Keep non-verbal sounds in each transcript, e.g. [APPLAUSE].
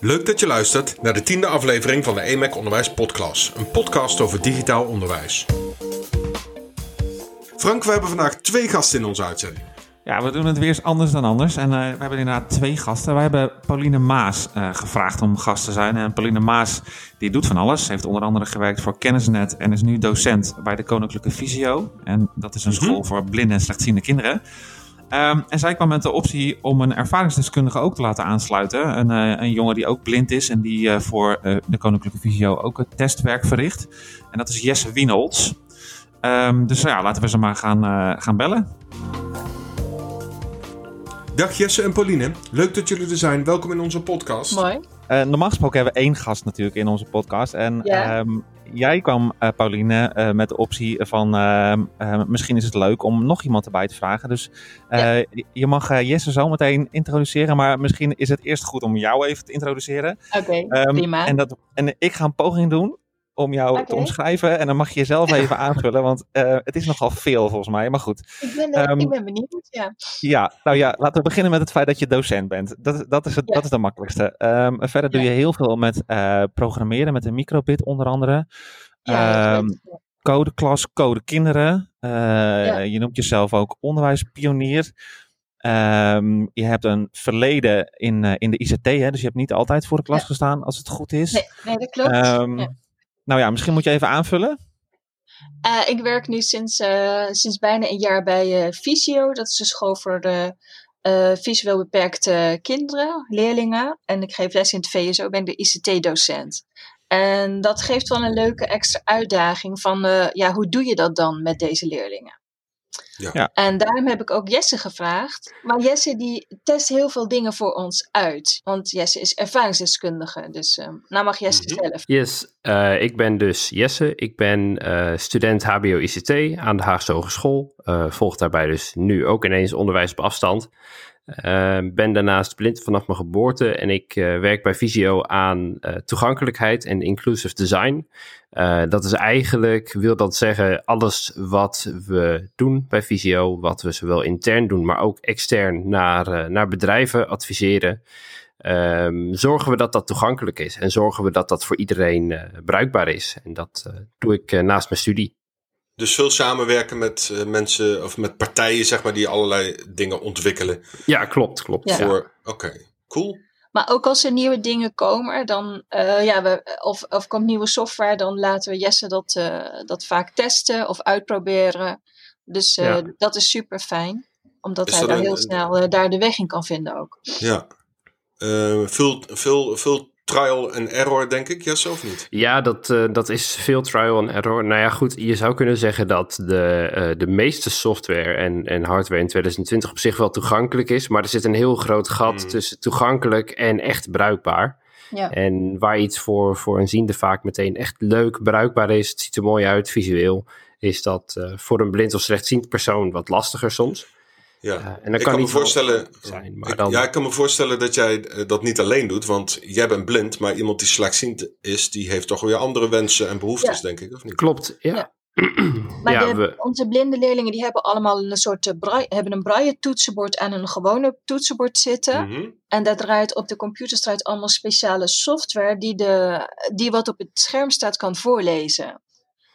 Leuk dat je luistert naar de tiende aflevering van de EMAC Onderwijs Podcast. Een podcast over digitaal onderwijs. Frank, we hebben vandaag twee gasten in onze uitzending. Ja, we doen het weer eens anders dan anders. En uh, we hebben inderdaad twee gasten. Wij hebben Pauline Maas uh, gevraagd om gast te zijn. En Pauline Maas die doet van alles. Ze heeft onder andere gewerkt voor Kennisnet en is nu docent bij de Koninklijke Visio. En dat is een school mm-hmm. voor blinde en slechtziende kinderen. Um, en zij kwam met de optie om een ervaringsdeskundige ook te laten aansluiten. Een, uh, een jongen die ook blind is en die uh, voor uh, de Koninklijke Visio ook het testwerk verricht. En dat is Jesse Wienholz. Um, dus ja, laten we ze maar gaan, gaan bellen. Dag Jesse en Pauline, leuk dat jullie er zijn. Welkom in onze podcast. Mooi. Normaal gesproken hebben we één gast natuurlijk in onze podcast. En um, jij kwam, uh, Pauline, uh, met de optie van uh, misschien is het leuk om nog iemand erbij te vragen. Dus je mag Jesse zo meteen introduceren, maar misschien is het eerst goed om jou even te introduceren. Oké, okay, um, prima. En, dat, en ik ga een poging doen om jou okay. te omschrijven. En dan mag je jezelf [LAUGHS] even aanvullen, want uh, het is nogal veel volgens mij. Maar goed. Ik ben, uh, um, ik ben benieuwd, ja. Ja, nou ja, laten we beginnen met het feit dat je docent bent. Dat, dat, is, het, ja. dat is de makkelijkste. Um, verder doe je heel veel met uh, programmeren, met een microbit onder andere. Ja, um, codeklas, code kinderen. Je noemt jezelf ook onderwijspionier. Um, je hebt een verleden in, uh, in de ICT, hè? dus je hebt niet altijd voor de klas ja. gestaan als het goed is. Nee, nee dat klopt. Um, ja. Nou ja, misschien moet je even aanvullen. Uh, ik werk nu sinds, uh, sinds bijna een jaar bij Visio. Dat is een school voor de visueel beperkte kinderen, leerlingen. En ik geef les in het VSO, ben de ICT-docent. En dat geeft wel een leuke extra uitdaging van, uh, ja, hoe doe je dat dan met deze leerlingen? Ja. ja. En daarom heb ik ook Jesse gevraagd. Maar Jesse die test heel veel dingen voor ons uit. Want Jesse is ervaringsdeskundige. Dus uh, nou mag Jesse mm -hmm. zelf. Yes, uh, ik ben dus Jesse. Ik ben uh, student HBO ICT aan de Haagse Hogeschool. volg daarbij dus nu ook ineens onderwijs op afstand. Uh, ben daarnaast blind vanaf mijn geboorte en ik uh, werk bij Visio aan uh, toegankelijkheid en inclusive design. dat is eigenlijk, wil dat zeggen, alles wat we doen bij Visio, wat we zowel intern doen, maar ook extern naar, naar bedrijven adviseren. Um, zorgen we dat dat toegankelijk is en zorgen we dat dat voor iedereen bruikbaar is. En dat doe ik naast mijn studie. Dus veel samenwerken met uh, mensen of met partijen, zeg maar, die allerlei dingen ontwikkelen. Ja, klopt, klopt. Ja. Voor, oké, okay, cool. Maar ook als er nieuwe dingen komen, dan, uh, ja, we, of, of komt nieuwe software, dan laten we Jesse dat, uh, dat vaak testen of uitproberen. Dus ja. dat is super fijn, omdat is hij daar een, heel snel daar de weg in kan vinden ook. Ja, veel, veel, veel trial en error, denk ik, Jesse, of niet? Ja, dat, uh, dat is veel trial en error. Nou ja, goed, je zou kunnen zeggen dat de, uh, de meeste software en, en hardware in 2020 op zich wel toegankelijk is, maar er zit een heel groot gat mm. tussen toegankelijk en echt bruikbaar. Ja. En waar iets voor, voor een ziende vaak meteen echt leuk bruikbaar is, het ziet er mooi uit visueel, is dat uh, voor een blind of slechtziend persoon wat lastiger soms. Ja, uh, en dan ik kan, kan me voorstellen, zijn, maar dan... ja, ik kan me voorstellen dat jij dat niet alleen doet, want jij bent blind, maar iemand die slechtziend is, die heeft toch weer andere wensen en behoeftes, ja. denk ik, of niet? Klopt, ja. ja. [CLEARS THROAT] maar ja, de, we... onze blinde leerlingen die hebben allemaal een soort uh, braille, hebben een braille toetsenbord en een gewone toetsenbord zitten. Mm -hmm. En dat draait op de computer draait allemaal speciale software die, de, die wat op het scherm staat kan voorlezen.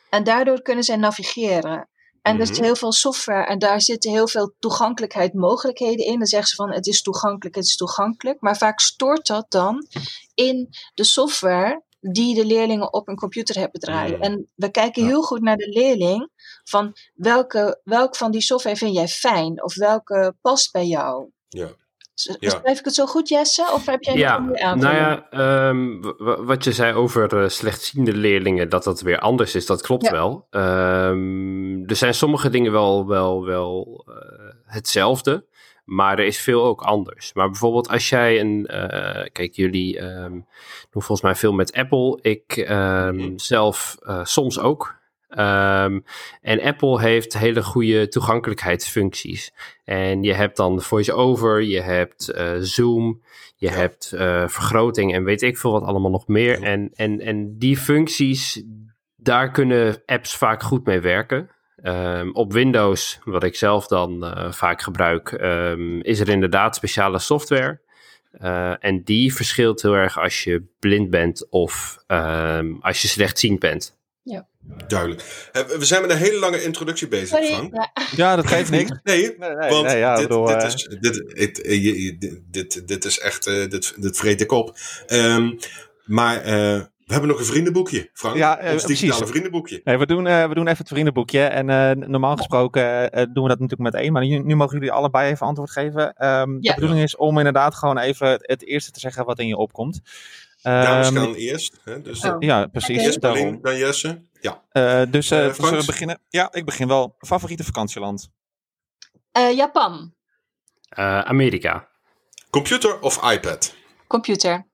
En daardoor kunnen zij navigeren. En er is Mhm. heel veel software en daar zitten heel veel toegankelijkheid mogelijkheden in. Dan zeggen ze van het is toegankelijk, het is toegankelijk. Maar vaak stoort dat dan in de software die de leerlingen op een computer hebben draaien. Mhm. En we kijken Ja. heel goed naar de leerling van welke, welk van die software vind jij fijn of welke past bij jou. Ja. Ja. Schrijf ik het zo goed, Jesse? Of heb jij nog Ja, een meer aan nou ja, ehm, wat je zei over uh, slechtziende leerlingen, dat dat weer anders is, dat klopt Ja. wel. Ehm, er zijn sommige dingen wel, wel, wel uh, hetzelfde, maar er is veel ook anders. Maar bijvoorbeeld als jij een, uh, kijk jullie um, doen volgens mij veel met Apple, ik ehm, Mhm. zelf uh, soms ook. Um, en Apple heeft hele goede toegankelijkheidsfuncties. En je hebt dan voice-over, je hebt uh, Zoom, je Ja. hebt uh, vergroting en weet ik veel wat allemaal nog meer. Ja. En, en, en die functies, daar kunnen apps vaak goed mee werken. Um, op Windows, wat ik zelf dan uh, vaak gebruik, um, is er inderdaad speciale software. en die verschilt heel erg als je blind bent of ehm, als je slechtziend bent. Ja. Duidelijk. We zijn met een hele lange introductie bezig, Frank. Ja. dat geeft niks. Nee, nee, nee want ja, dit, bedoel, dit, is, dit, dit, dit, dit, is echt, dit, dit vreet ik op. Um, maar we hebben nog een vriendenboekje, Frank. Ja, uh, Ons digitale precies. vriendenboekje. Nee, we, doen, uh, we doen even het vriendenboekje. En uh, normaal gesproken doen we dat natuurlijk met één. Maar nu, nu mogen jullie allebei even antwoord geven. Um, ja. De bedoeling is om inderdaad gewoon even het, eerste te zeggen wat in je opkomt. Um, Dames gaan eerst. Hè, dus, oh. Ja, precies. Eerst Berlin, dan Jesse. Ja. dus zullen we beginnen? Ja, ik begin wel. Favoriete vakantieland? Japan. Amerika. Computer of iPad? Computer.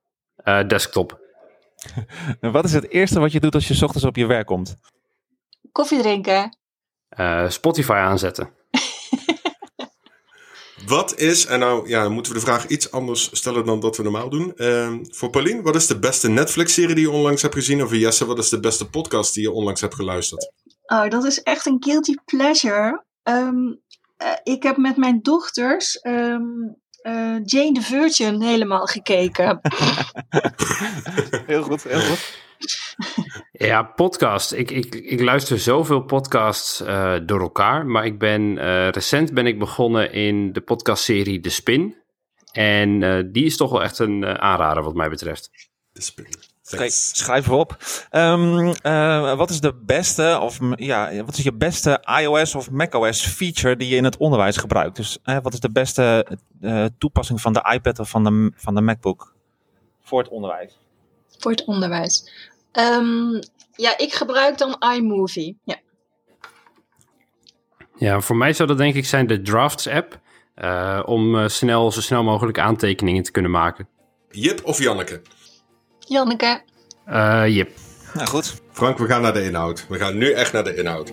desktop. [LAUGHS] Wat is het eerste wat je doet als je ochtends op je werk komt? Koffie drinken. Uh, Spotify aanzetten. [LAUGHS] wat is, en nou ja, moeten we de vraag iets anders stellen dan dat we normaal doen. Uh, voor Pauline, wat is de beste Netflix-serie die je onlangs hebt gezien? Of voor Jesse, wat is de beste podcast die je onlangs hebt geluisterd? Oh, dat is echt een guilty pleasure. Um, uh, ik heb met mijn dochters um, uh, Jane the Virgin helemaal gekeken. [LAUGHS] heel goed, heel goed. [LAUGHS] Ja, podcast. Ik, ik, ik luister zoveel podcasts uh, door elkaar. Maar ik ben uh, recent ben ik begonnen in de podcastserie De Spin. En die is toch wel echt een aanrader wat mij betreft. De Spin. Kijk, schrijf op. Um, uh, wat is de beste, of ja, wat is je beste iOS of macOS feature die je in het onderwijs gebruikt? Dus uh, wat is de beste uh, toepassing van de iPad of van de, van de MacBook voor het onderwijs? Voor het onderwijs. Um, ja, ik gebruik dan iMovie. Ja. Ja, voor mij zou dat denk ik zijn de Drafts app. om snel, zo snel mogelijk aantekeningen te kunnen maken. Jip of Janneke? Janneke. Uh, Jip. Nou goed. Frank, we gaan naar de inhoud. We gaan nu echt naar de inhoud.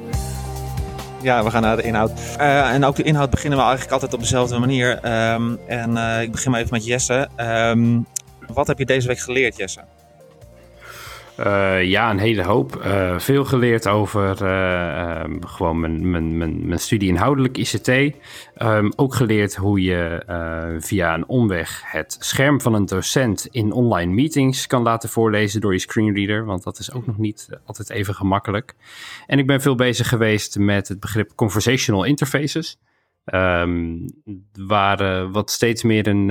Ja, we gaan naar de inhoud. Uh, en ook de inhoud beginnen we eigenlijk altijd op dezelfde manier. Um, en uh, ik begin maar even met Jesse. Um, wat heb je deze week geleerd, Jesse? Uh, ja, een hele hoop. Uh, veel geleerd over uh, um, gewoon mijn, mijn, mijn, mijn studie inhoudelijk ICT. Um, ook geleerd hoe je via een omweg het scherm van een docent in online meetings kan laten voorlezen door je screenreader. Want dat is ook nog niet altijd even gemakkelijk. En ik ben veel bezig geweest met het begrip conversational interfaces. Um, waar wat steeds meer een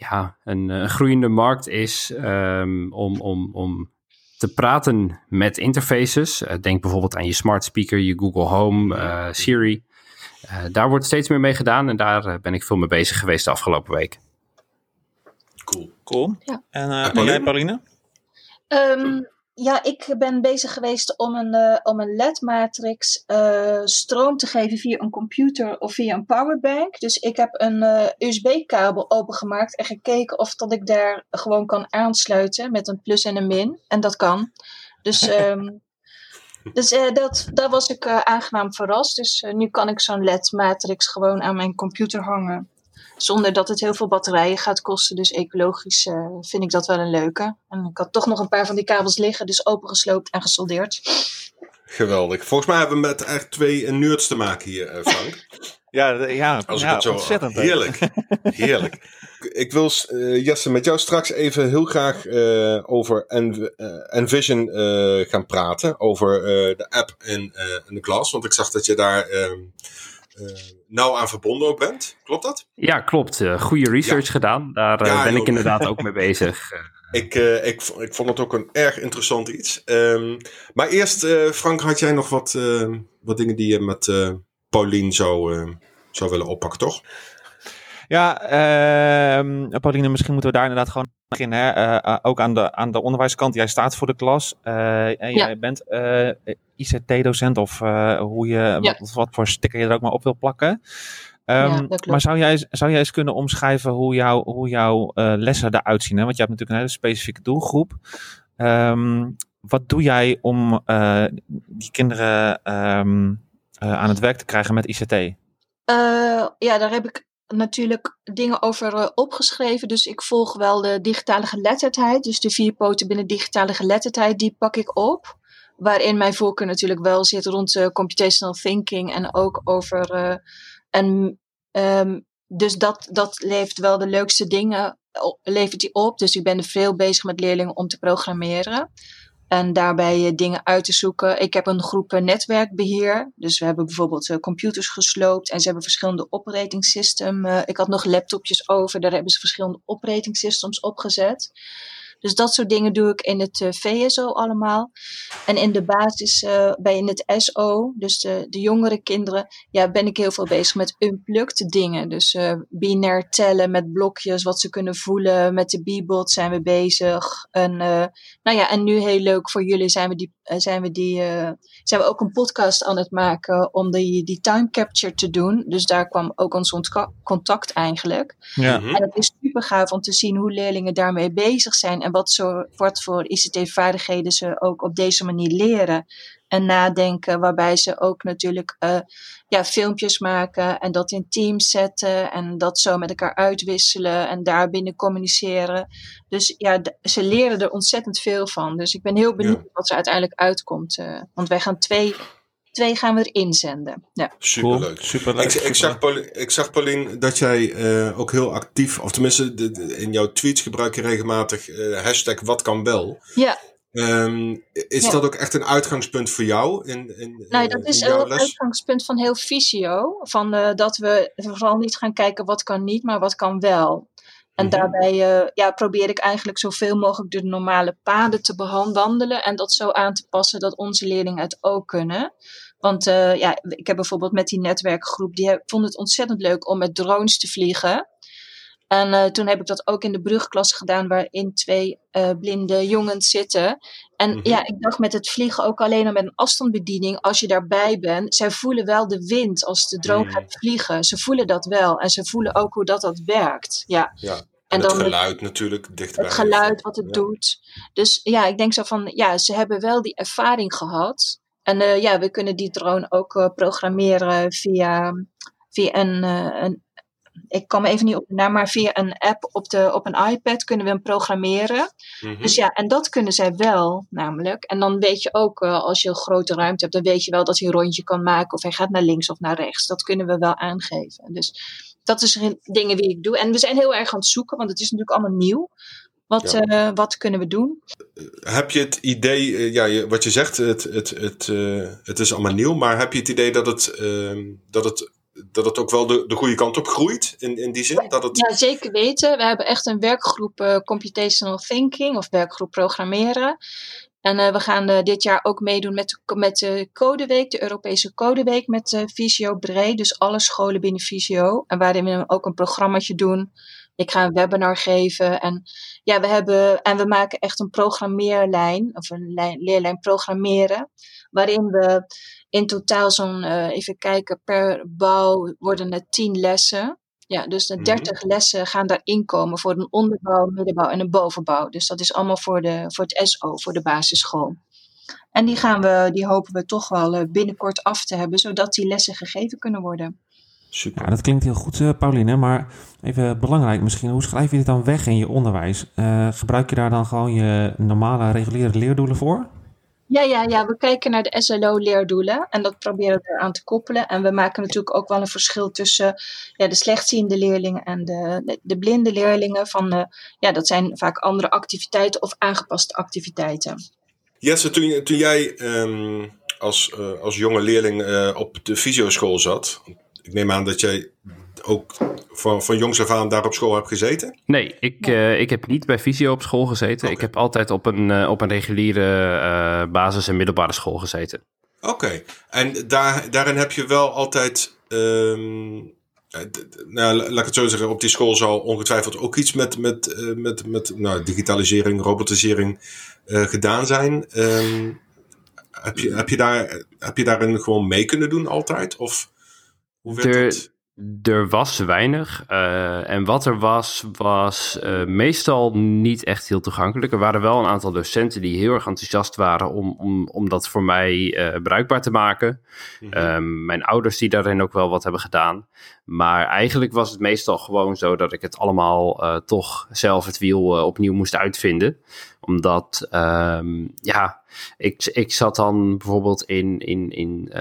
ja, een, een, groeiende markt is um, om, om, om te praten met interfaces. Uh, denk bijvoorbeeld aan je smart speaker, je Google Home, uh, Siri. Uh, daar wordt steeds meer mee gedaan en daar ben ik veel mee bezig geweest de afgelopen week. Cool. Cool. Ja. En, en jij, Pauline? Um, ja, ik ben bezig geweest om een, uh, om een LED-matrix uh, stroom te geven via een computer of via een powerbank. Dus ik heb een uh, USB-kabel opengemaakt en gekeken of dat ik daar gewoon kan aansluiten met een plus en een min. En dat kan. Dus, um, [LAUGHS] dus dat, daar was ik aangenaam verrast. Dus nu kan ik zo'n LED-matrix gewoon aan mijn computer hangen zonder dat het heel veel batterijen gaat kosten. Dus ecologisch uh, vind ik dat wel een leuke. En ik had toch nog een paar van die kabels liggen, dus opengesloopt en gesoldeerd. Geweldig. Volgens mij hebben we met echt twee nerds te maken hier, uh, Frank. [LAUGHS] ja, ja, Als ja, zo, ontzettend. Heerlijk, heerlijk. [LAUGHS] Ik wil, uh, Jesse, met jou straks even heel graag uh, over Env Envision gaan praten. Over de app in, in de klas. Want ik zag dat je daar ehm, nauw aan verbonden ook bent. Klopt dat? Ja, klopt. Uh, goede research gedaan. Daar uh, ben ik inderdaad ook mee [LAUGHS] bezig. Ik, uh, ik, ik vond het ook een erg interessant iets. Um, maar eerst, Frank, had jij nog wat, wat dingen die je met Paulien zou, zou willen oppakken, toch? Ja, uh, Pauline, misschien moeten we daar inderdaad gewoon beginnen. Hè? Uh, ook aan de, aan de onderwijskant. Jij staat voor de klas. Uh, en jij bent ICT-docent of hoe je, wat, wat, voor sticker je er ook maar op wil plakken. Um, ja, maar zou jij, zou jij eens kunnen omschrijven hoe, jou, hoe jouw lessen eruit zien? Hè? Want je hebt natuurlijk een hele specifieke doelgroep. Um, wat doe jij om die kinderen um, aan het werk te krijgen met ICT? ja, daar heb ik natuurlijk dingen over uh, opgeschreven. Dus ik volg wel de digitale geletterdheid. Dus de vier poten binnen digitale geletterdheid, die pak ik op. Waarin mijn voorkeur natuurlijk wel zit rond uh, computational thinking en ook over. Uh, en, um, dus dat, dat levert wel de leukste dingen levert die op. Dus ik ben er veel bezig met leerlingen om te programmeren. En daarbij uh, dingen uit te zoeken. Ik heb een groep netwerkbeheer. Dus we hebben bijvoorbeeld uh, computers gesloopt. En ze hebben verschillende operating systems. ik had nog laptopjes over. Daar hebben ze verschillende operating systems opgezet. Dus dat soort dingen doe ik in het uh, VSO allemaal. En in de basis, uh, bij in het SO, dus de, de jongere kinderen, ja, ben ik heel veel bezig met unplugged dingen. Dus uh, binair tellen met blokjes, wat ze kunnen voelen. Met de B-bot zijn we bezig. En, nou ja, en nu heel leuk voor jullie zijn we, die, zijn we, die, zijn we ook een podcast aan het maken om die, die time capture te doen. Dus daar kwam ook ons contact eigenlijk. Ja. En het is super gaaf om te zien hoe leerlingen daarmee bezig zijn en wat, zo, wat voor ICT-vaardigheden ze ook op deze manier leren. En nadenken, waarbij ze ook natuurlijk uh, ja, filmpjes maken en dat in teams zetten en dat zo met elkaar uitwisselen en daarbinnen communiceren. Dus ja, ze leren er ontzettend veel van. Dus ik ben heel benieuwd ja. wat er uiteindelijk uitkomt. Uh, want wij gaan twee twee gaan we erin zenden. Ja. Superleuk. Cool. Superleuk. Ik, ik, zag, Paulien, ik zag, Paulien, dat jij uh, ook heel actief, of tenminste de, de, in jouw tweets gebruik je regelmatig uh, hashtag wat kan wel. Ja. Um, is ja. dat ook echt een uitgangspunt voor jou? In, in, nou, dat is een uitgangspunt van heel Visio. Van, uh, dat we vooral niet gaan kijken wat kan niet, maar wat kan wel. En mm -hmm. daarbij uh, ja, probeer ik eigenlijk zoveel mogelijk de normale paden te wandelen en dat zo aan te passen dat onze leerlingen het ook kunnen. Want uh, ja, ik heb bijvoorbeeld met die netwerkgroep, die vond het ontzettend leuk om met drones te vliegen. En uh, toen heb ik dat ook in de brugklas gedaan, waarin twee uh, blinde jongens zitten. En mm -hmm. ja, ik dacht met het vliegen ook alleen al met een afstandsbediening, als je daarbij bent, zij voelen wel de wind als de drone mm. gaat vliegen. Ze voelen dat wel en ze voelen ook hoe dat, dat werkt. Ja. ja. En, en het dan geluid natuurlijk dichterbij. Het geluid wat het ja. doet. Dus ja, ik denk zo van, ja, ze hebben wel die ervaring gehad. En uh, ja, we kunnen die drone ook uh, programmeren via, via een, uh, een, ik kom even niet op de naam, maar via een app op, de, op een iPad kunnen we hem programmeren. Mm -hmm. Dus ja, en dat kunnen zij wel namelijk. En dan weet je ook, als je een grote ruimte hebt, dan weet je wel dat hij een rondje kan maken of hij gaat naar links of naar rechts. Dat kunnen we wel aangeven. Dus dat is dingen die ik doe. En we zijn heel erg aan het zoeken, want het is natuurlijk allemaal nieuw. Wat, ja. uh, wat kunnen we doen? Heb je het idee, uh, ja, wat je zegt, het, het, het, uh, het is allemaal nieuw, maar heb je het idee dat het, ehm, dat het, dat het ook wel de, de goede kant op groeit in, in die zin? Dat het... Ja, zeker weten. We hebben echt een werkgroep Computational Thinking of werkgroep Programmeren. En uh, we gaan uh, dit jaar ook meedoen met, met de Codeweek, de Europese Codeweek met uh, Visio Breed. Dus alle scholen binnen Visio. En waarin we ook een programmaatje doen. Ik ga een webinar geven. En ja, we hebben, en we maken echt een programmeerlijn, of een lijn, leerlijn programmeren. Waarin we in totaal zo'n, even kijken, per bouw worden het tien lessen. Ja, dus de 30 mm-hmm. lessen gaan daarin komen voor een onderbouw, middenbouw en een bovenbouw. Dus dat is allemaal voor, de, voor het SO, voor de basisschool. En die, gaan we, die hopen we toch wel binnenkort af te hebben, zodat die lessen gegeven kunnen worden. Super. Ja, dat klinkt heel goed, uh, Pauline. Maar even belangrijk misschien, hoe schrijf je dit dan weg in je onderwijs? Uh, gebruik je daar dan gewoon je normale, reguliere leerdoelen voor? Ja, ja, ja, we kijken naar de SLO-leerdoelen en dat proberen we eraan te koppelen. En we maken natuurlijk ook wel een verschil tussen ja, de slechtziende leerlingen en de, de, de blinde leerlingen. Van, de, ja, dat zijn vaak andere activiteiten of aangepaste activiteiten. Jesse, toen, toen jij um, als, uh, als jonge leerling uh, op de fysioschool zat, ik neem aan dat jij ook van, van jongs af aan daar op school hebt gezeten? Nee, ik, uh, ik heb niet bij Visio op school gezeten. Okay. Ik heb altijd op een, uh, op een reguliere uh, basis- en middelbare school gezeten. Oké, okay. en daar, daarin heb je wel altijd... Um, nou, laat ik het zo zeggen, op die school zal ongetwijfeld ook iets met, met, met, met nou, digitalisering, robotisering gedaan zijn. Um, heb, je, heb, je daar, heb je daarin gewoon mee kunnen doen altijd? Of hoe werd er, dat? Er was weinig. Uh, en wat er was, was uh, meestal niet echt heel toegankelijk. Er waren wel een aantal docenten die heel erg enthousiast waren om, om, om dat voor mij uh, bruikbaar te maken. Mm -hmm. mijn ouders die daarin ook wel wat hebben gedaan. Maar eigenlijk was het meestal gewoon zo dat ik het allemaal toch zelf het wiel opnieuw moest uitvinden. Omdat, um, ja, ik, ik zat dan bijvoorbeeld in. in, in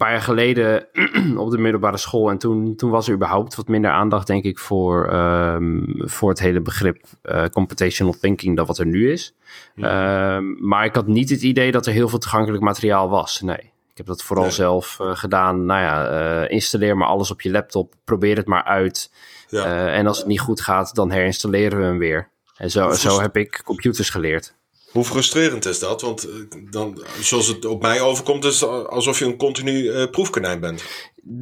paar jaar geleden [CLEARS THROAT] op de middelbare school. En toen, toen was er überhaupt wat minder aandacht, denk ik, voor, ehm, voor het hele begrip uh, computational thinking dan wat er nu is. Ehm, maar ik had niet het idee dat er heel veel toegankelijk materiaal was. Nee. Ik heb dat vooral zelf uh, gedaan. Nou ja, uh, installeer maar alles op je laptop. Probeer het maar uit. Ja. en als het niet goed gaat, dan herinstalleren we hem weer. En zo, zo heb ik computers geleerd. Hoe frustrerend is dat? Want eh, dan, zoals het op mij overkomt, is het alsof je een continu uh, proefkonijn bent.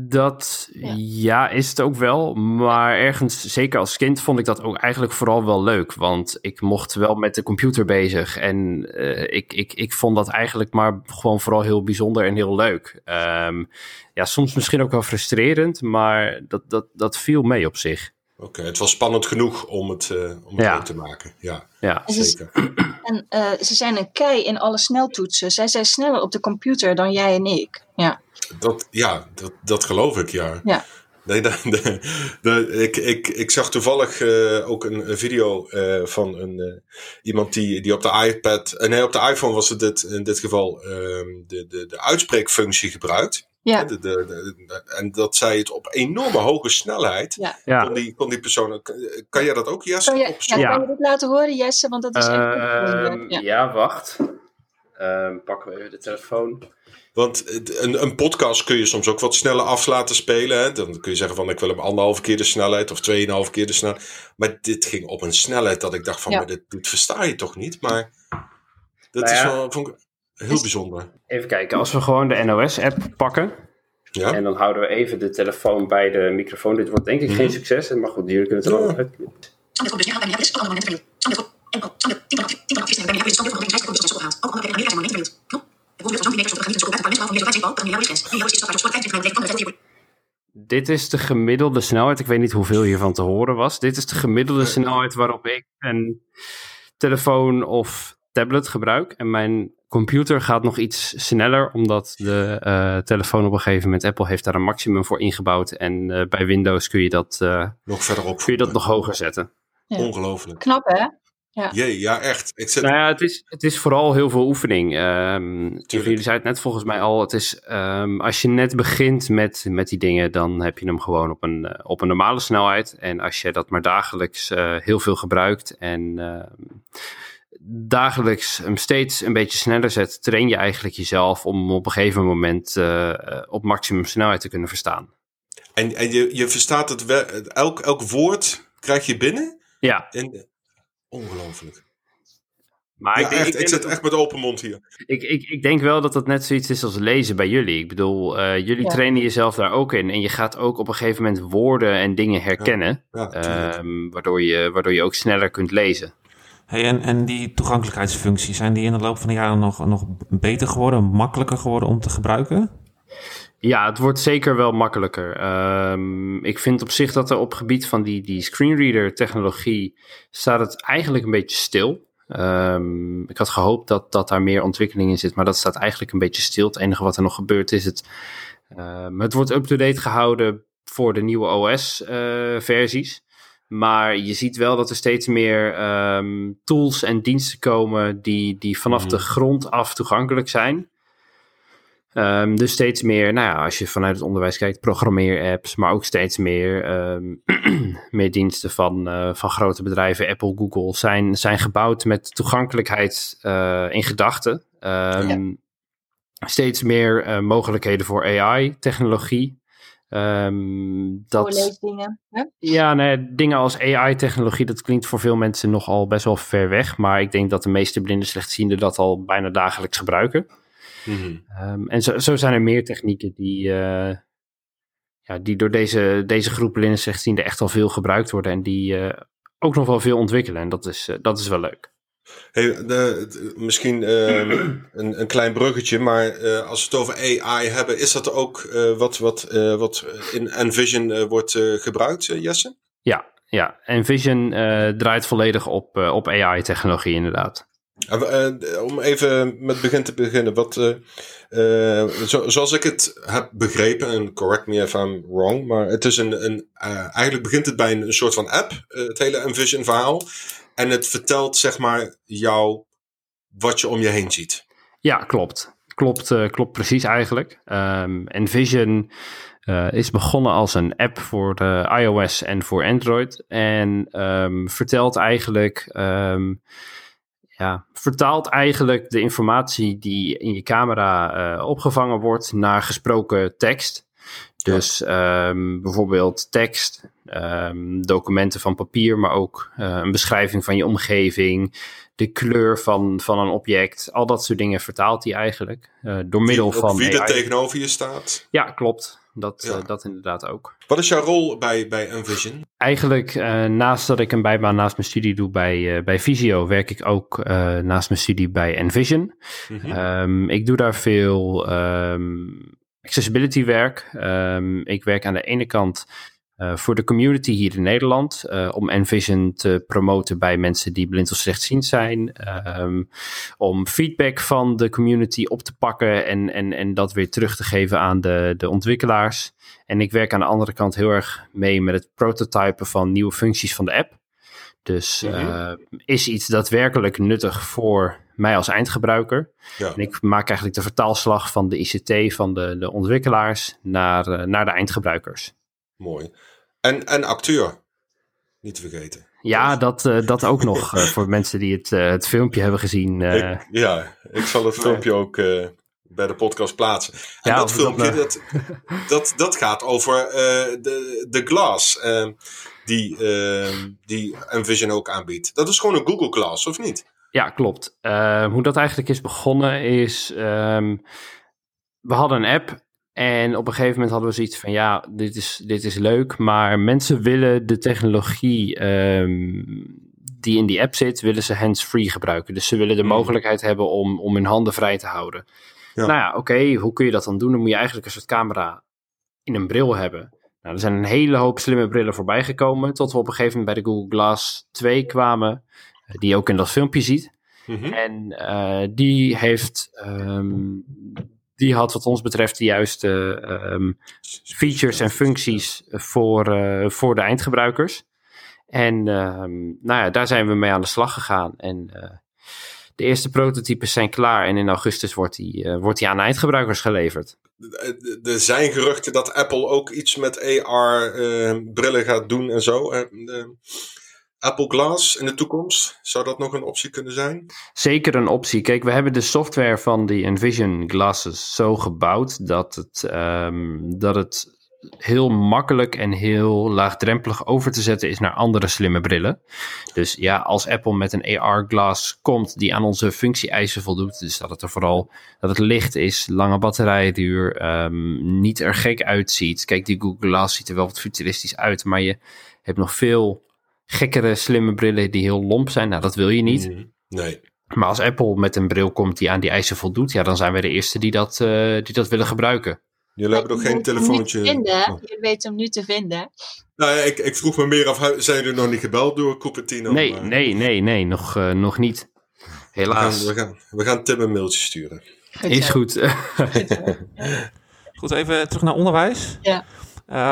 Dat ja. is het ook wel. Maar ergens, zeker als kind, vond ik dat ook eigenlijk vooral wel leuk. Want ik mocht wel met de computer bezig. En uh, ik, ik, ik vond dat eigenlijk maar gewoon vooral heel bijzonder en heel leuk. Um, ja, soms misschien ook wel frustrerend, maar dat, dat, dat viel mee op zich. Oké, het was spannend genoeg om het, uh, om het ja. te maken. Ja, ja. zeker. [CLEARS THROAT] En uh, ze zijn een kei in alle sneltoetsen. Zij zijn sneller op de computer dan jij en ik. Ja, dat, ja, dat, dat geloof ik, ja. ja. Nee, [LAUGHS] de, de, de, ik, ik, ik zag toevallig uh, ook een, een video uh, van een, iemand die, die op de iPad, nee, op de iPhone was het dit, in dit geval ehm, de, de, de uitspreekfunctie gebruikt. Ja. De, de, de, en dat zij het op enorme hoge snelheid. Ja. Ja. Kon, die, kon die persoon. Kan jij dat ook, Jesse? Kan je, ja, opzoeken? kan je dit laten horen, Jesse? Want dat is echt. Ehm, ja. ja, wacht. Ehm, pakken we even de telefoon. Want een, een podcast kun je soms ook wat sneller af laten spelen. Hè? Dan kun je zeggen van ik wil hem anderhalve keer de snelheid of tweeënhalve keer de snelheid. Maar dit ging op een snelheid dat ik dacht van Ja. maar dit, dit versta je toch niet? Maar dat Nou is ja. wel heel bijzonder. Even kijken, als we gewoon de NOS-app pakken. Ja? En dan houden we even de telefoon bij de microfoon. Dit wordt denk ik geen succes, maar goed, jullie kunnen het er Ja. wel uit. Dit is de gemiddelde snelheid. Ik weet niet hoeveel hiervan te horen was. Dit is de gemiddelde snelheid waarop ik een telefoon of tablet gebruik. En mijn computer gaat nog iets sneller, omdat de eh, telefoon op een gegeven moment, Apple heeft daar een maximum voor ingebouwd. En eh, bij Windows kun je dat, eh, Nog verder op. kun je dat nog hoger zetten. Ja. Ongelooflijk. Knap, hè? Jee, ja echt. Ik zit, Nou ja, het is, het is vooral heel veel oefening. Ehm jullie zeiden het net volgens mij al. Het is, ehm, als je net begint met, met die dingen, dan heb je hem gewoon op een, op een normale snelheid. En als je dat maar dagelijks eh, heel veel gebruikt en ehm, dagelijks hem steeds een beetje sneller zet, train je eigenlijk jezelf om op een gegeven moment eh, eh, op maximum snelheid te kunnen verstaan. en en je, je verstaat het wel. Elk, elk woord krijg je binnen. Ja, En, ongelooflijk. maar Ja, ik, denk, echt, ik, zit dat- echt met open mond hier. Ik, ik, ik denk wel dat dat net zoiets is als lezen bij jullie. Ik bedoel, eh, jullie Ja. trainen jezelf daar ook in. En je gaat ook op een gegeven moment woorden en dingen herkennen. Ja, ehm, waardoor, je, waardoor je ook sneller kunt lezen. Hey, en, en die toegankelijkheidsfuncties, zijn die in de loop van de jaren nog, nog beter geworden, makkelijker geworden om te gebruiken? Ja, het wordt zeker wel makkelijker. Ehm, ik vind op zich dat er op gebied van die, die screenreader technologie staat het eigenlijk een beetje stil. Ehm, ik had gehoopt dat, dat daar meer ontwikkeling in zit, maar dat staat eigenlijk een beetje stil. Het enige wat er nog gebeurt is het, ehm, het wordt up-to-date gehouden voor de nieuwe OS-versies. Maar je ziet wel dat er steeds meer ehm, tools en diensten komen die, die vanaf de grond af toegankelijk zijn. Ehm, dus steeds meer, nou ja, als je vanuit het onderwijs kijkt, programmeer-apps, maar ook steeds meer, ehm, [CLEARS THROAT] meer diensten van, eh, van grote bedrijven, Apple, Google, zijn, zijn gebouwd met toegankelijkheid eh, in gedachten. Ehm, Steeds meer eh, mogelijkheden voor AI-technologie. Ehm, dat. Hè? ja, nee, dingen als AI-technologie, dat klinkt voor veel mensen nogal best wel ver weg. Maar ik denk dat de meeste blinde slechtzienden dat al bijna dagelijks gebruiken. Mhm. Ehm, en zo, zo zijn er meer technieken die, eh, ja, die door deze, deze groep blinde slechtzienden echt al veel gebruikt worden. En die eh, ook nog wel veel ontwikkelen. En dat is, eh, dat is wel leuk. Hey, de, misschien ehm, [CLEARS THROAT] een, een klein bruggetje, maar eh, als we het over AI hebben, is dat ook eh, wat, wat, eh, wat in Envision wordt eh, gebruikt, Jesse? Ja, ja. En Vision eh, draait volledig op, eh, op AI-technologie inderdaad. Eh, om even met het begin te beginnen, wat, eh, eh, zo, zoals ik het heb begrepen, en correct me if I'm wrong, maar het is een, een eh, eigenlijk begint het bij een, een soort van app, het hele Envision verhaal, en het vertelt zeg maar jou wat je om je heen ziet. Ja, klopt. klopt, uh, klopt precies eigenlijk. Um, Envision uh, is begonnen als een app voor de iOS en voor Android. En um, vertelt eigenlijk, um, ja, vertaalt eigenlijk de informatie die in je camera opgevangen wordt naar gesproken tekst. Dus um, bijvoorbeeld tekst, um, documenten van papier, maar ook uh, een beschrijving van je omgeving, de kleur van, van een object, al dat soort dingen vertaalt hij eigenlijk. Uh, door middel van. Wie er tegenover je staat. Ja, klopt. Dat, ja. uh, dat inderdaad ook. Wat is jouw rol bij, bij Envision? Eigenlijk, naast dat ik een bijbaan naast mijn studie doe bij, bij Visio, werk ik ook naast mijn studie bij Envision. Mm -hmm. um, ik doe daar veel accessibility werk. Um, ik werk aan de ene kant uh, voor de community hier in Nederland. Uh, om Envision te promoten bij mensen die blind of slechtziend zijn. Um, om feedback van de community op te pakken en, en, en dat weer terug te geven aan de, de ontwikkelaars. En ik werk aan de andere kant heel erg mee met het prototypen van nieuwe functies van de app. Dus uh, mm-hmm. is iets daadwerkelijk nuttig voor mij als eindgebruiker. Ja. En ik maak eigenlijk de vertaalslag van de ICT van de, de ontwikkelaars naar, uh, naar de eindgebruikers. Mooi. En, en acteur, niet te vergeten. Ja, dat, uh, dat ook nog uh, voor [LAUGHS] mensen die het, uh, het filmpje hebben gezien. Ik, ja, ik zal het filmpje ook bij de podcast plaatsen. En Ja, dat filmpje, dat dat, dat, dat gaat over de, de Glass die, die Envision ook aanbiedt. Dat is gewoon een Google Glass, of niet? Ja, klopt. Uh, hoe dat eigenlijk is begonnen is, um, we hadden een app en op een gegeven moment hadden we zoiets van, ja, dit is, dit is leuk, maar mensen willen de technologie um, die in die app zit, willen ze hands-free gebruiken. Dus ze willen de Mm. mogelijkheid hebben om, om hun handen vrij te houden. Ja. Nou ja, oké, hoe kun je dat dan doen? Dan moet je eigenlijk een soort camera in een bril hebben. Nou, er zijn een hele hoop slimme brillen voorbij gekomen, tot we op een gegeven moment bij de Google Glass 2 kwamen, eh, die je ook in dat filmpje ziet. Mhm. En uh, die heeft, um, die had wat ons betreft de juiste um, features en functies voor, uh, voor de eindgebruikers. En um, nou ja, daar zijn we mee aan de slag gegaan. En uh, de eerste prototypes zijn klaar en in augustus wordt die, uh, wordt die aan eindgebruikers geleverd. Er zijn geruchten dat Apple ook iets met AR-brillen gaat doen en zo. Eh, Apple Glass in de toekomst, zou dat nog een optie kunnen zijn? Zeker een optie. Kijk, we hebben de software van die Envision glasses zo gebouwd dat het, um, dat het heel makkelijk en heel laagdrempelig over te zetten is naar andere slimme brillen. Dus ja, als Apple met een AR-glas komt die aan onze functie-eisen voldoet, dus dat het er vooral dat het licht is, lange batterijduur, um, niet er gek uitziet. Kijk, die Google Glass ziet er wel wat futuristisch uit, maar je hebt nog veel gekkere slimme brillen die heel lomp zijn. Nou, dat wil je niet. Mm, nee. Maar als Apple met een bril komt die aan die eisen voldoet, ja, dan zijn wij de eerste die dat, uh, die dat willen gebruiken. Jullie hebben nog geen telefoontje. Vinden. Oh. Je weet hem nu te vinden. Nou ja, ik, ik vroeg me meer af, zijn jullie nog niet gebeld door Cupertino? Nee, maar... nee, nee, nee, nog, uh, nog niet. Helaas. We gaan, we gaan, we gaan Tim een mailtje sturen. Goed, Is goed. [LAUGHS] goed, even terug naar onderwijs. Ja.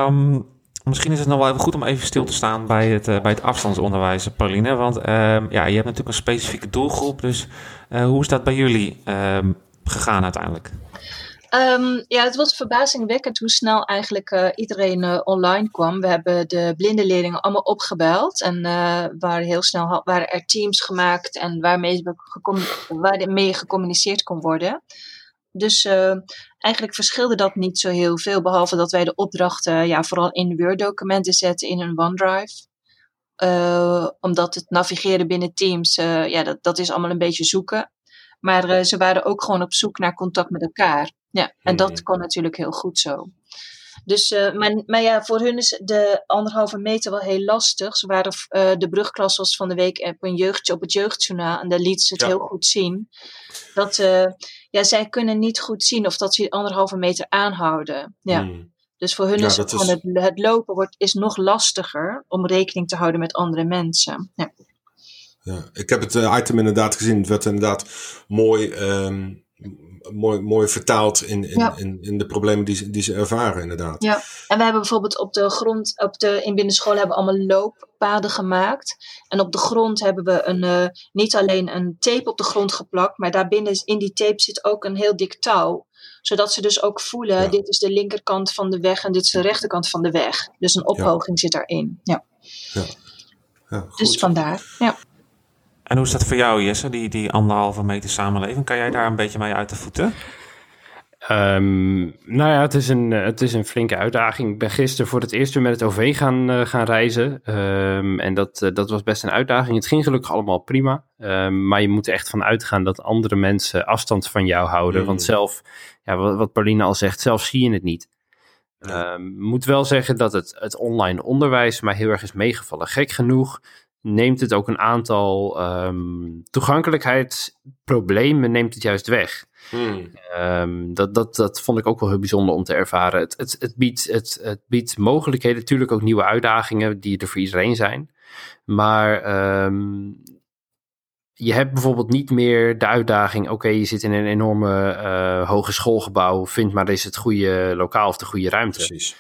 Um, Misschien is het nog wel even goed om even stil te staan bij het, uh, bij het afstandsonderwijs, Pauline. Want uh, ja, je hebt natuurlijk een specifieke doelgroep. Dus uh, hoe is dat bij jullie gegaan uiteindelijk? Um, ja, het was verbazingwekkend hoe snel eigenlijk uh, iedereen uh, online kwam. We hebben de blinde leerlingen allemaal opgebeld en uh, waren heel snel waren er teams gemaakt en waarmee, waarmee gecommuniceerd kon worden. Dus eigenlijk verschilde dat niet zo heel veel, behalve dat wij de opdrachten ja, vooral in Word-documenten zetten in een OneDrive. omdat het navigeren binnen Teams, ja, dat, dat is allemaal een beetje zoeken. Maar ze waren ook gewoon op zoek naar contact met elkaar. Ja, en dat kon natuurlijk heel goed zo. Dus, uh, maar, maar ja, voor hun is de anderhalve meter wel heel lastig. Ze waren, uh, de brugklas was van de week op een jeugdje op het jeugdjournaal. En daar liet ze het ja. heel goed zien. Dat uh, ja, zij kunnen niet goed zien of dat ze anderhalve meter aanhouden. Ja. Hmm. Dus voor hun ja, is het is... het, het, lopen wordt, is nog lastiger om rekening te houden met andere mensen. Ja. Ja, ik heb het item inderdaad gezien. Het werd inderdaad mooi um, mooi, mooi vertaald in, in, Ja. in, in de problemen die, ze- die ze ervaren, inderdaad. Ja, en we hebben bijvoorbeeld op de grond, op de, in binnenschool hebben we allemaal looppaden gemaakt. En op de grond hebben we een, eh, niet alleen een tape op de grond geplakt, maar daarbinnen in die tape zit ook een heel dik touw. Zodat ze dus ook voelen, Ja. dit is de linkerkant van de weg en dit is de rechterkant van de weg. Dus een ophoging zit daarin. Ja, Ja, goed. dus vandaar. Ja. En hoe is dat voor jou, Jesse, die, die anderhalve meter samenleving? Kan jij daar een beetje mee uit de voeten? Ehm, nou ja, het is, een, het is een flinke uitdaging. Ik ben gisteren voor het eerst weer met het OV gaan, eh, gaan reizen. Ehm, en dat, eh, dat was best een uitdaging. Het ging gelukkig allemaal prima. Ehm, maar je moet er echt van uitgaan dat andere mensen afstand van jou houden. Mm. Want zelf, ja, wat, wat Pauline al zegt, zelf zie je het niet. Ik moet wel zeggen dat het, het online onderwijs mij heel erg is meegevallen. Gek genoeg neemt het ook een aantal ehm, toegankelijkheidsproblemen neemt het juist weg. Hmm. Ehm, dat, dat, dat vond ik ook wel heel bijzonder om te ervaren. Het, het, het, biedt, het, het biedt mogelijkheden, natuurlijk ook nieuwe uitdagingen die er voor iedereen zijn. Maar ehm, je hebt bijvoorbeeld niet meer de uitdaging: oké, je zit in een enorme eh hogeschoolgebouw, vind maar eens het goede lokaal of de goede ruimte. Precies.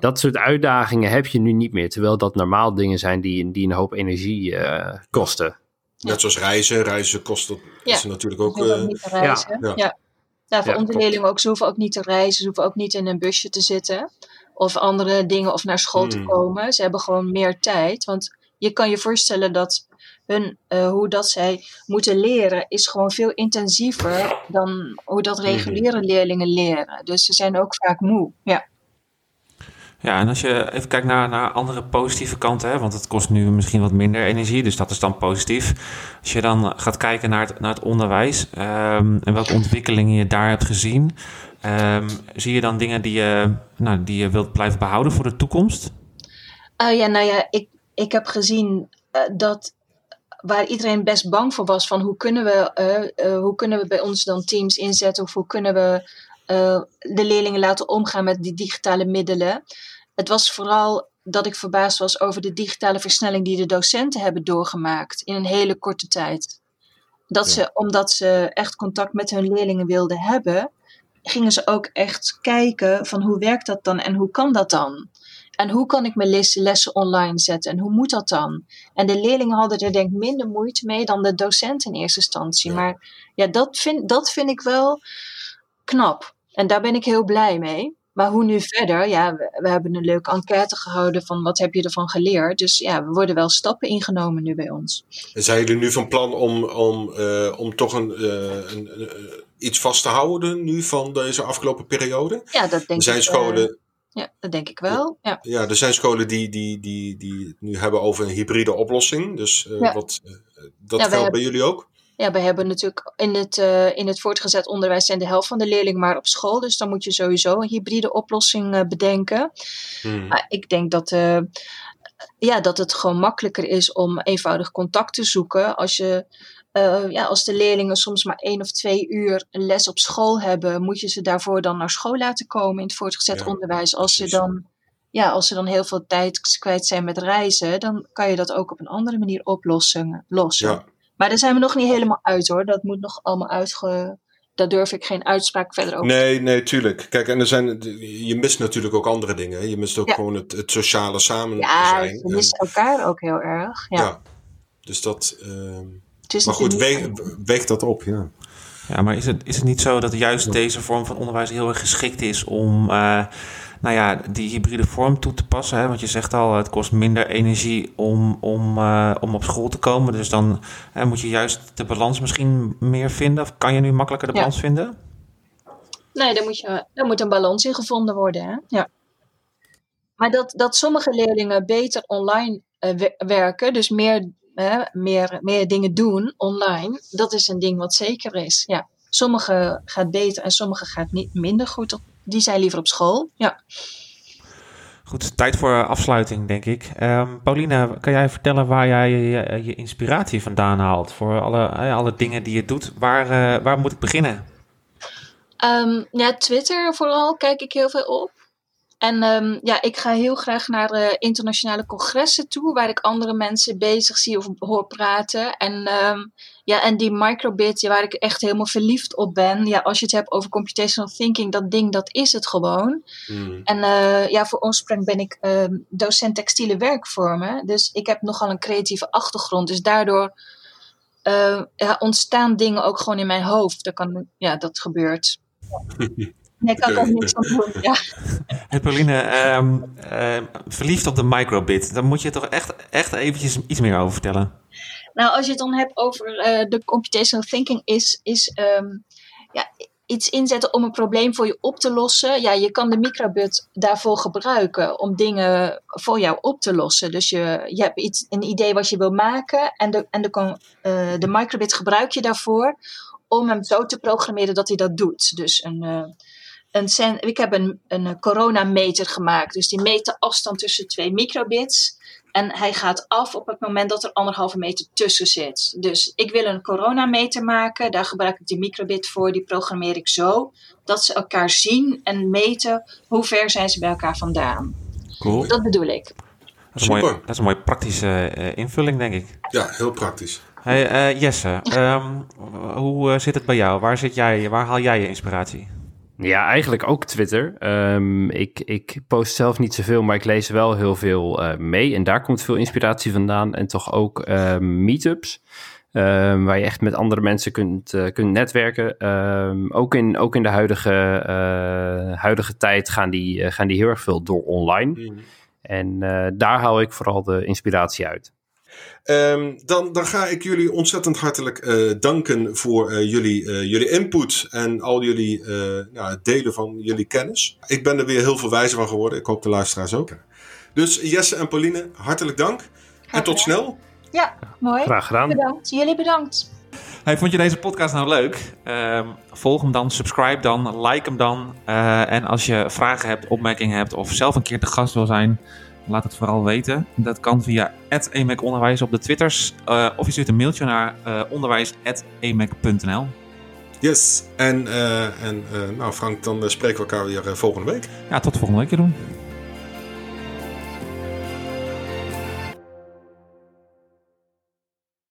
Dat soort uitdagingen heb je nu niet meer, terwijl dat normaal dingen zijn die, die een hoop energie eh, kosten. Net zoals reizen. Reizen kost dat, Ja. is natuurlijk Ze ook... eh, ook niet te reizen. ja. Ja. Ja. voor Ja, onze leerlingen ook. Ze hoeven ook niet te reizen. Ze hoeven ook niet in een busje te zitten. Of andere dingen. Of naar school te Hmm. komen. Ze hebben gewoon meer tijd. Want je kan je voorstellen dat hun, eh, hoe dat zij moeten leren, is gewoon veel intensiever dan hoe dat reguliere leerlingen leren. Dus ze zijn ook vaak moe. Ja. Ja, en als je even kijkt naar, naar andere positieve kanten, hè, want het kost nu misschien wat minder energie, dus dat is dan positief. Als je dan gaat kijken naar het, naar het onderwijs ehm, en welke ontwikkelingen je daar hebt gezien, ehm, zie je dan dingen die je, nou, die je wilt blijven behouden voor de toekomst? Ah ja, nou ja, ik, ik heb gezien eh, dat waar iedereen best bang voor was van hoe kunnen we, eh, hoe kunnen we bij ons dan teams inzetten of hoe kunnen we eh, de leerlingen laten omgaan met die digitale middelen. Het was vooral dat ik verbaasd was over de digitale versnelling die de docenten hebben doorgemaakt in een hele korte tijd. Dat Ja. ze, omdat ze echt contact met hun leerlingen wilden hebben, gingen ze ook echt kijken van hoe werkt dat dan en hoe kan dat dan? En hoe kan ik mijn les- lessen online zetten en hoe moet dat dan? En de leerlingen hadden er denk ik minder moeite mee dan de docenten in eerste instantie. Ja. Maar ja, dat vind, dat vind ik wel knap. En daar ben ik heel blij mee. Maar hoe nu verder? Ja, we, we hebben een leuke enquête gehouden van wat heb je ervan geleerd. Dus ja, we worden wel stappen ingenomen nu bij ons. Zijn jullie nu van plan om, om, eh, om toch een, eh, een, een- iets vast te houden nu van deze afgelopen periode? Ja, dat denk Er zijn ik. eh, scholen, ja, dat denk ik wel. Ja. ja, er zijn scholen die, die, die, die het nu hebben over een hybride oplossing. Dus eh, Ja. wat, eh, dat wij geldt hebben- bij jullie ook? Ja, we hebben natuurlijk in het, eh, in het voortgezet onderwijs zijn de helft van de leerlingen maar op school. Dus dan moet je sowieso een hybride oplossing eh, bedenken. Hmm. Maar ik denk dat, eh, ja, dat het gewoon makkelijker is om eenvoudig contact te zoeken. Als, je, ja, als de leerlingen soms maar één of twee uur een les op school hebben, moet je ze daarvoor dan naar school laten komen in het voortgezet Ja, onderwijs. Als ze, dan, ja, als ze dan heel veel tijd kwijt zijn met reizen, dan kan je dat ook op een andere manier oplossen. Lossen. Ja, Maar daar zijn we nog niet helemaal uit hoor. Dat moet nog allemaal uitge. Daar durf ik geen uitspraak verder over. nee, nee, tuurlijk. Kijk, en er zijn, je mist natuurlijk ook andere dingen. Je mist ook Ja. gewoon het, het sociale samen ja, zijn. we missen elkaar ook heel erg. Ja. ja. Dus dat. ehm, Het is maar goed, weeg dat op, ja. Ja, maar is het, is het niet zo dat juist deze vorm van onderwijs heel erg geschikt is om eh, nou ja, die hybride vorm toe te passen? Hè? Want je zegt al, het kost minder energie om, om, eh, om op school te komen. Dus dan eh, moet je juist de balans misschien meer vinden. Of kan je nu makkelijker de Ja. balans vinden? Nee, daar moet, je, daar moet een balans in gevonden worden. Hè? Ja. Maar dat, dat sommige leerlingen beter online eh, we- werken, dus meer, hè, meer, meer dingen doen online, dat is een ding wat zeker is. Ja. Sommige gaat beter en sommige gaat niet minder goed. Die zijn liever op school. Ja. Goed, tijd voor afsluiting, denk ik. Ehm Pauline, kan jij vertellen waar jij je, je inspiratie vandaan haalt voor alle, eh, alle dingen die je doet? Waar, eh, waar moet ik beginnen? Ehm, ja, Twitter vooral kijk ik heel veel op. En um, ja, ik ga heel graag naar uh, internationale congressen toe, waar ik andere mensen bezig zie of hoor praten. En, um, ja, en die microbit, ja, waar ik echt helemaal verliefd op ben. Ja, als je het hebt over computational thinking, dat ding, dat is het gewoon. Mm. En uh, ja, voor oorsprong ben ik um, docent textiele werkvormen. Dus ik heb nogal een creatieve achtergrond. Dus daardoor ja, ontstaan dingen ook gewoon in mijn hoofd. Dat, kan, ja, dat gebeurt. [LAUGHS] Nee, kan ik ook niks van doen. Ja. [LAUGHS] Hey Pauline, um, uh, verliefd op de microbit. Daar moet je toch echt, echt eventjes iets meer over vertellen. Nou, als je het dan hebt over uh, de computational thinking, is, is um, ja, iets inzetten om een probleem voor je op te lossen. Ja, je kan de microbit daarvoor gebruiken om dingen voor jou op te lossen. Dus je, je hebt iets, een idee wat je wil maken en de, en de, uh, de microbit gebruik je daarvoor om hem zo te programmeren dat hij dat doet. Dus een, uh, een ik heb een, een coronameter gemaakt. Dus die meet de afstand tussen twee microbits. En hij gaat af op het moment dat er anderhalve meter tussen zit. Dus ik wil een coronameter maken. Daar gebruik ik die microbit voor. Die programmeer ik zo dat ze elkaar zien en meten hoe ver zijn ze bij elkaar vandaan. Cool. Dat bedoel ik. Dat is, een, mooie, dat is een mooie praktische uh, invulling, denk ik. Ja, heel praktisch. Hey, uh, Jesse, um, hoe zit het bij jou? Waar, zit jij, waar haal jij je inspiratie? Ja, eigenlijk ook Twitter. Um, ik, ik post zelf niet zoveel, maar ik lees wel heel veel uh, mee. En daar komt veel inspiratie vandaan. En toch ook uh, meetups. Um, waar je echt met andere mensen kunt, uh, kunt netwerken. Um, ook, in, ook in de huidige, uh, huidige tijd gaan die, gaan die heel erg veel door online. Mm. En daar haal ik vooral de inspiratie uit. Um, dan, dan ga ik jullie ontzettend hartelijk uh, danken voor uh, jullie, uh, jullie input en al jullie nou, delen van jullie kennis. Ik ben er weer heel veel wijzer van geworden. Ik hoop de luisteraars ook. Dus Jesse en Pauline, hartelijk dank. en tot snel. Ja, mooi. Graag gedaan. Bedankt. Jullie bedankt. Hey, vond je deze podcast nou leuk? Uh, volg hem dan, subscribe dan, like hem dan. en als je vragen hebt, opmerkingen hebt of zelf een keer te gast wil zijn Laat het vooral weten. Dat kan via @emaconderwijs op de Twitters. Uh, of je stuurt een mailtje naar uh, eh, onderwijs.emac.nl. Yes, en, uh, en nou Frank, dan spreken we elkaar weer volgende week. Ja, tot volgende week doen.